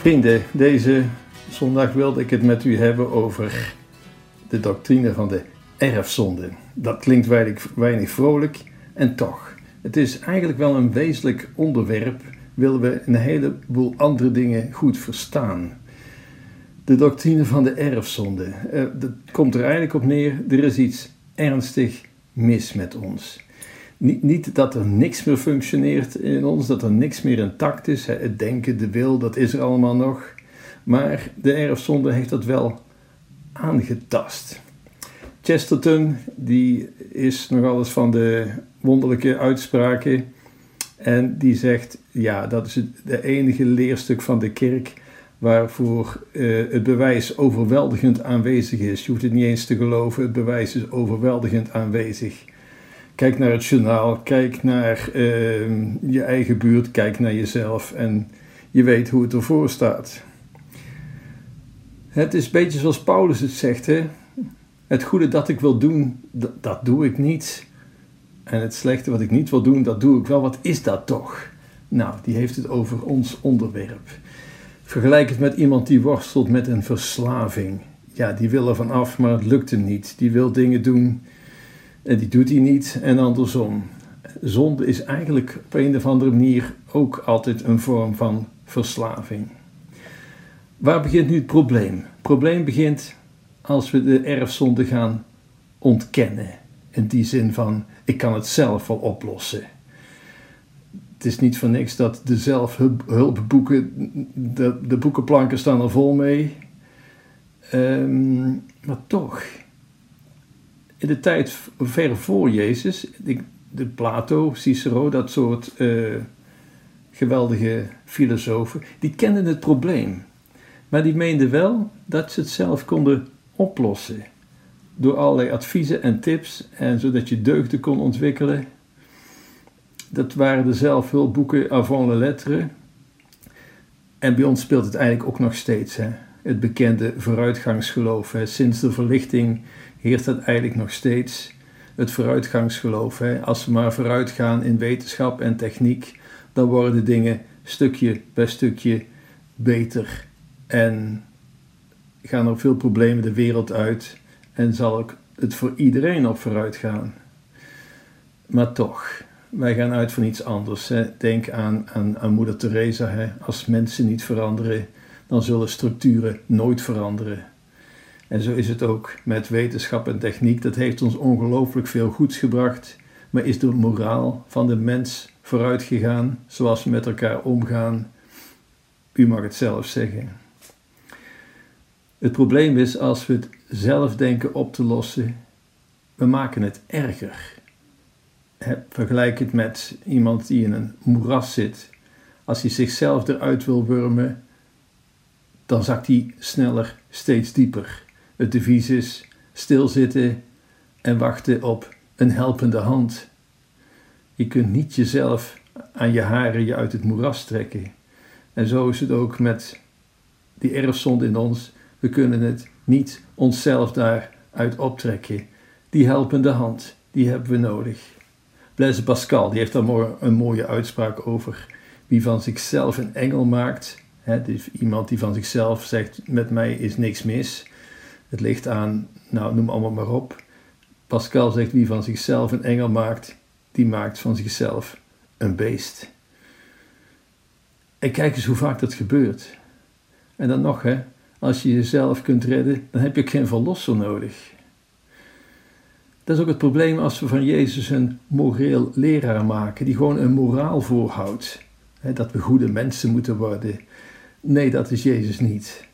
Vrienden, deze zondag wilde ik het met u hebben over de doctrine van de erfzonde. Dat klinkt weinig, weinig vrolijk en toch. Het is eigenlijk wel een wezenlijk onderwerp, willen we een heleboel andere dingen goed verstaan. De doctrine van de erfzonde. Uh, dat komt er eigenlijk op neer, er is iets ernstig mis met ons. Niet, niet, dat er niks meer functioneert in ons, dat er niks meer intact is. Het denken, de wil, dat is er allemaal nog. Maar de erfzonde heeft dat wel aangetast. Chesterton, die is nogal eens van de wonderlijke uitspraken. En die zegt, ja, dat is het de enige leerstuk van de kerk waarvoor uh, het bewijs overweldigend aanwezig is. Je hoeft het niet eens te geloven, het bewijs is overweldigend aanwezig. Kijk naar het journaal, kijk naar uh, je eigen buurt, kijk naar jezelf en je weet hoe het ervoor staat. Het is een beetje zoals Paulus het zegt, hè? Het goede dat ik wil doen, dat, doe ik niet. En het slechte wat ik niet wil doen, dat doe ik wel. Wat is dat toch? Nou, die heeft het over ons onderwerp. Vergelijk het met iemand die worstelt met een verslaving. Ja, die wil er van af, maar het lukt hem niet. Die wil dingen doen en die doet hij niet en andersom. Zonde is eigenlijk op een of andere manier ook altijd een vorm van verslaving. Waar begint nu het probleem? Het probleem begint als we de erfzonde gaan ontkennen. In die zin van, ik kan het zelf wel oplossen. Het is niet voor niks dat de zelfhulpboeken, de, de boekenplanken staan er vol mee. Um, maar toch, in de tijd ver voor Jezus, de Plato, Cicero, dat soort uh, geweldige filosofen, die kenden het probleem. Maar die meenden wel dat ze het zelf konden oplossen. Door allerlei adviezen en tips en zodat je deugden kon ontwikkelen. Dat waren de zelfhulpboeken avant la lettre. En bij ons speelt het eigenlijk ook nog steeds. Hè? Het bekende vooruitgangsgeloof. Hè? Sinds de verlichting heerst dat eigenlijk nog steeds. Het vooruitgangsgeloof. Hè? Als we maar vooruit gaan in wetenschap en techniek, dan worden dingen stukje bij stukje beter. En gaan er veel problemen de wereld uit en zal het voor iedereen op vooruit gaan. Maar toch, wij gaan uit van iets anders. Hè. Denk aan, aan, aan moeder Teresa. Hè. Als mensen niet veranderen, dan zullen structuren nooit veranderen. En zo is het ook met wetenschap en techniek. Dat heeft ons ongelooflijk veel goeds gebracht. Maar is de moraal van de mens vooruit gegaan, zoals we met elkaar omgaan? U mag het zelf zeggen. Het probleem is als we het zelf denken op te lossen, we maken het erger. Vergelijk het met iemand die in een moeras zit. Als hij zichzelf eruit wil wurmen, dan zakt hij sneller steeds dieper. Het devies is stilzitten en wachten op een helpende hand. Je kunt niet jezelf aan je haren je uit het moeras trekken. En zo is het ook met die erfzonde in ons. We kunnen het niet onszelf daaruit optrekken. Die helpende hand, die hebben we nodig. Blaise Pascal, die heeft daar een mooie uitspraak over. Wie van zichzelf een engel maakt, hè, dus iemand die van zichzelf zegt, met mij is niks mis. Het ligt aan, nou noem allemaal maar op. Pascal zegt, wie van zichzelf een engel maakt, die maakt van zichzelf een beest. En kijk eens hoe vaak dat gebeurt. En dan nog, hè, als je jezelf kunt redden, dan heb je geen verlosser nodig. Dat is ook het probleem als we van Jezus een moreel leraar maken, die gewoon een moraal voorhoudt. dat we goede mensen moeten worden. Nee, dat is Jezus niet.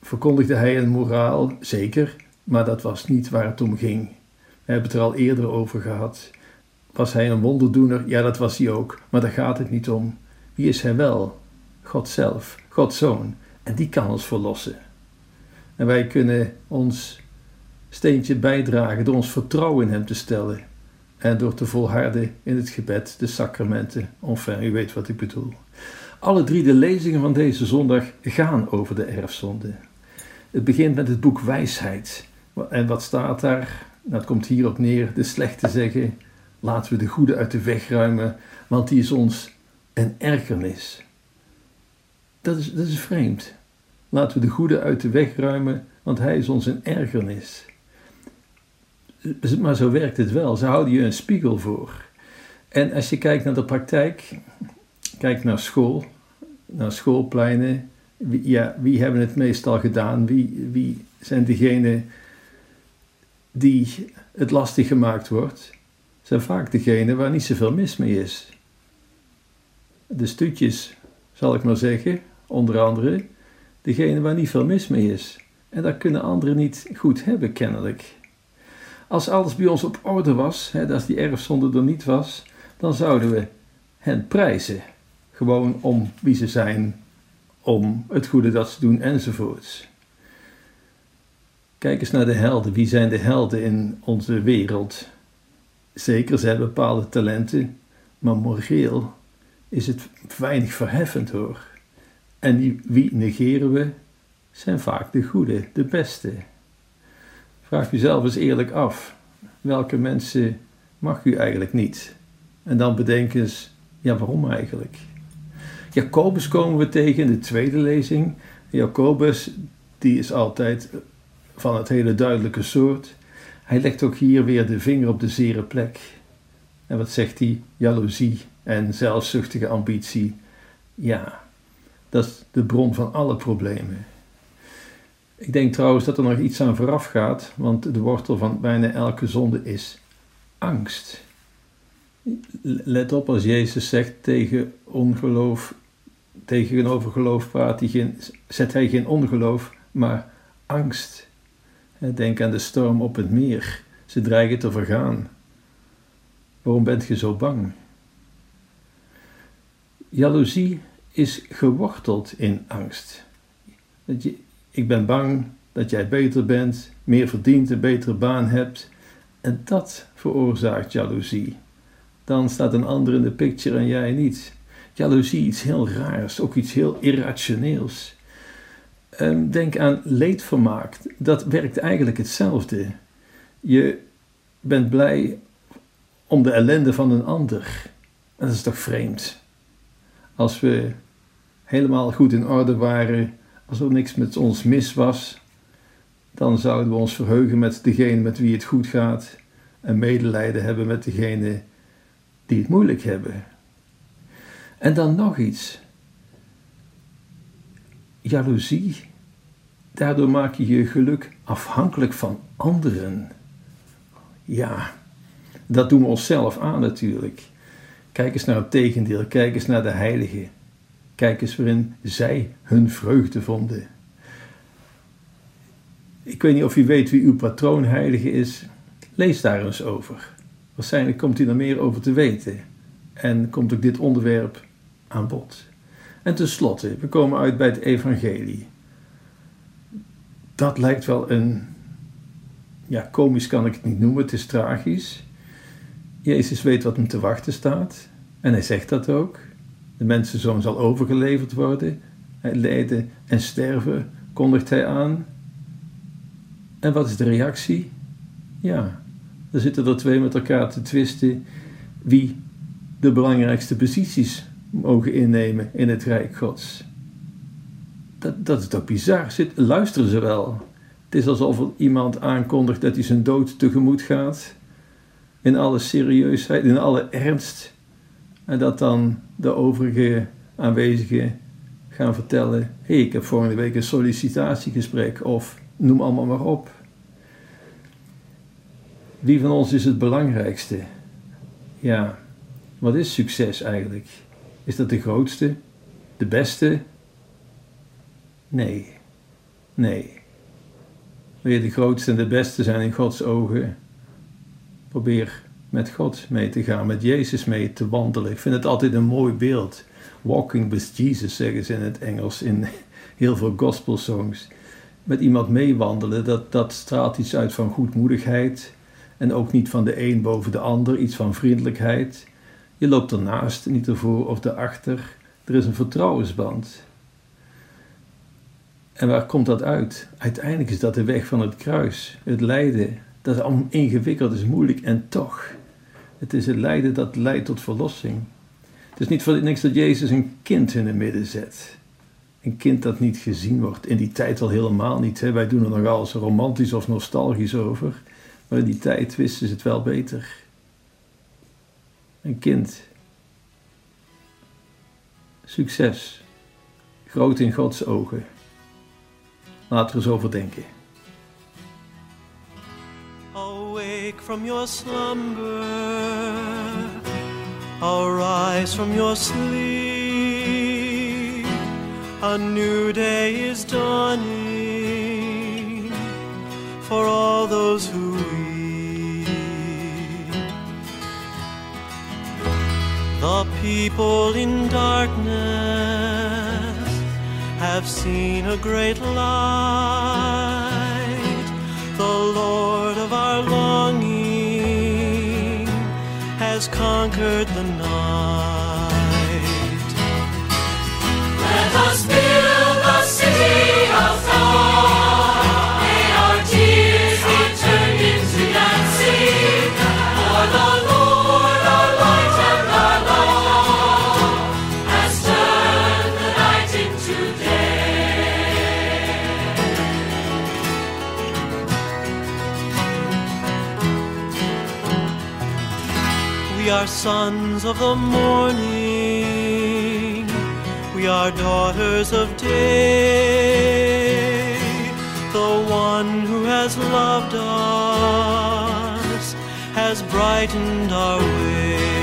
Verkondigde hij een moraal? Zeker, maar dat was niet waar het om ging. We hebben het er al eerder over gehad. Was hij een wonderdoener? Ja, dat was hij ook, maar daar gaat het niet om. Wie is hij wel? God zelf, Gods zoon. En die kan ons verlossen. En wij kunnen ons steentje bijdragen door ons vertrouwen in Hem te stellen en door te volharden in het gebed, de sacramenten. Enfin, u weet wat ik bedoel. Alle drie de lezingen van deze zondag gaan over de erfzonde. Het begint met het boek Wijsheid. En wat staat daar? Nou, het komt hierop neer: de slechte zeggen, laten we de goede uit de weg ruimen, want die is ons een ergernis. Dat is, dat is vreemd. Laten we de goede uit de weg ruimen, want hij is ons een ergernis. Maar zo werkt het wel. Ze houden je een spiegel voor. En als je kijkt naar de praktijk, kijk naar school, naar schoolpleinen. Wie, ja, wie hebben het meestal gedaan? Wie, wie zijn degenen die het lastig gemaakt wordt? Zijn vaak degenen waar niet zoveel mis mee is. De stutjes, zal ik maar zeggen, onder andere, degene waar niet veel mis mee is. En dat kunnen anderen niet goed hebben, kennelijk. Als alles bij ons op orde was, hè, als die erfzonde er niet was, dan zouden we hen prijzen. Gewoon om wie ze zijn, om het goede dat ze doen enzovoorts. Kijk eens naar de helden. Wie zijn de helden in onze wereld? Zeker, ze hebben bepaalde talenten, maar moreel is het weinig verheffend hoor. En wie negeren we? Zijn vaak de goede, de beste. Vraag jezelf eens eerlijk af: welke mensen mag u eigenlijk niet? En dan bedenk eens, ja, waarom eigenlijk? Jacobus komen we tegen in de tweede lezing. Jacobus, die is altijd van het hele duidelijke soort. Hij legt ook hier weer de vinger op de zere plek. En wat zegt hij? Jaloezie en zelfzuchtige ambitie. Ja, dat is de bron van alle problemen. Ik denk trouwens dat er nog iets aan vooraf gaat, want de wortel van bijna elke zonde is angst. Let op als Jezus zegt tegen ongeloof, tegenover geloof praat hij geen, zet hij geen ongeloof, maar angst. Denk aan de storm op het meer. Ze dreigen te vergaan. Waarom bent je zo bang? Jaloezie is geworteld in angst. Dat je, ik ben bang dat jij beter bent, meer verdient, een betere baan hebt. En dat veroorzaakt jaloezie. Dan staat een ander in de picture en jij niet. Jaloezie iets heel raars, ook iets heel irrationeels. Denk aan leedvermaak. Dat werkt eigenlijk hetzelfde. Je bent blij om de ellende van een ander. Dat is toch vreemd? Als we helemaal goed in orde waren, als er niks met ons mis was, dan zouden we ons verheugen met degene met wie het goed gaat en medelijden hebben met degene die het moeilijk hebben. En dan nog iets. Jaloezie. Daardoor maak je je geluk afhankelijk van anderen. Ja, dat doen we onszelf aan natuurlijk. Kijk eens naar het tegendeel, kijk eens naar de heiligen. Kijk eens waarin zij hun vreugde vonden. Ik weet niet of u weet wie uw patroonheilige is. Lees daar eens over. Waarschijnlijk komt u er meer over te weten. En komt ook dit onderwerp aan. En tenslotte, we komen uit bij het evangelie. Dat lijkt wel een, ja, komisch kan ik het niet noemen, het is tragisch. Jezus weet wat hem te wachten staat. En hij zegt dat ook. De mensenzoon zal overgeleverd worden. Hij en sterven, kondigt hij aan. En wat is de reactie? Ja, er zitten er twee met elkaar te twisten wie de belangrijkste posities mogen innemen in het Rijk Gods. Dat, dat is toch bizar? Zit, luisteren ze wel? Het is alsof er iemand aankondigt dat hij zijn dood tegemoet gaat. In alle serieusheid, in alle ernst. En dat dan de overige aanwezigen gaan vertellen: hé, hey, ik heb volgende week een sollicitatiegesprek of noem allemaal maar op. Wie van ons is het belangrijkste? Ja, wat is succes eigenlijk? Is dat de grootste? De beste? Nee. Nee. Wil je de grootste en de beste zijn in Gods ogen? Probeer met God mee te gaan, met Jezus mee te wandelen. Ik vind het altijd een mooi beeld. Walking with Jesus zeggen ze in het Engels in heel veel gospel songs. Met iemand meewandelen, dat, dat straalt iets uit van goedmoedigheid. En ook niet van de een boven de ander, iets van vriendelijkheid. Je loopt ernaast, niet ervoor of erachter. Er is een vertrouwensband. En waar komt dat uit? Uiteindelijk is dat de weg van het kruis, het lijden. Dat is allemaal ingewikkeld, is moeilijk en toch. Het is het lijden dat leidt tot verlossing. Het is niet voor niks dat Jezus een kind in het midden zet. Een kind dat niet gezien wordt, in die tijd al helemaal niet. Hè? Wij doen er nogal eens romantisch of nostalgisch over, maar in die tijd wisten ze het wel beter. Een kind. Succes. Groot in Gods ogen. Laten we eens over denken. Awake from your slumber, arise from your sleep. A new day is dawning for all those who people in darkness have seen a great light. The Lord of our longing has conquered the night. We are sons of the morning. We are daughters of day. The one who has loved us has brightened our way.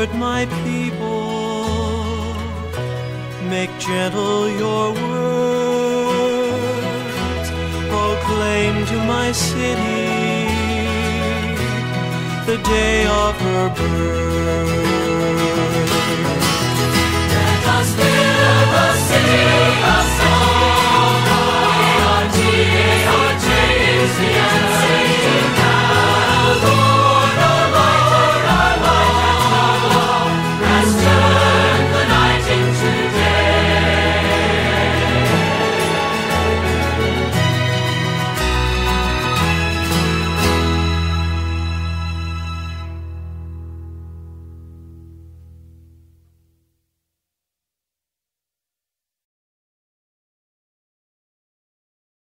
Comfort my people, make gentle your words, proclaim to my city the day of her birth. Let us build the city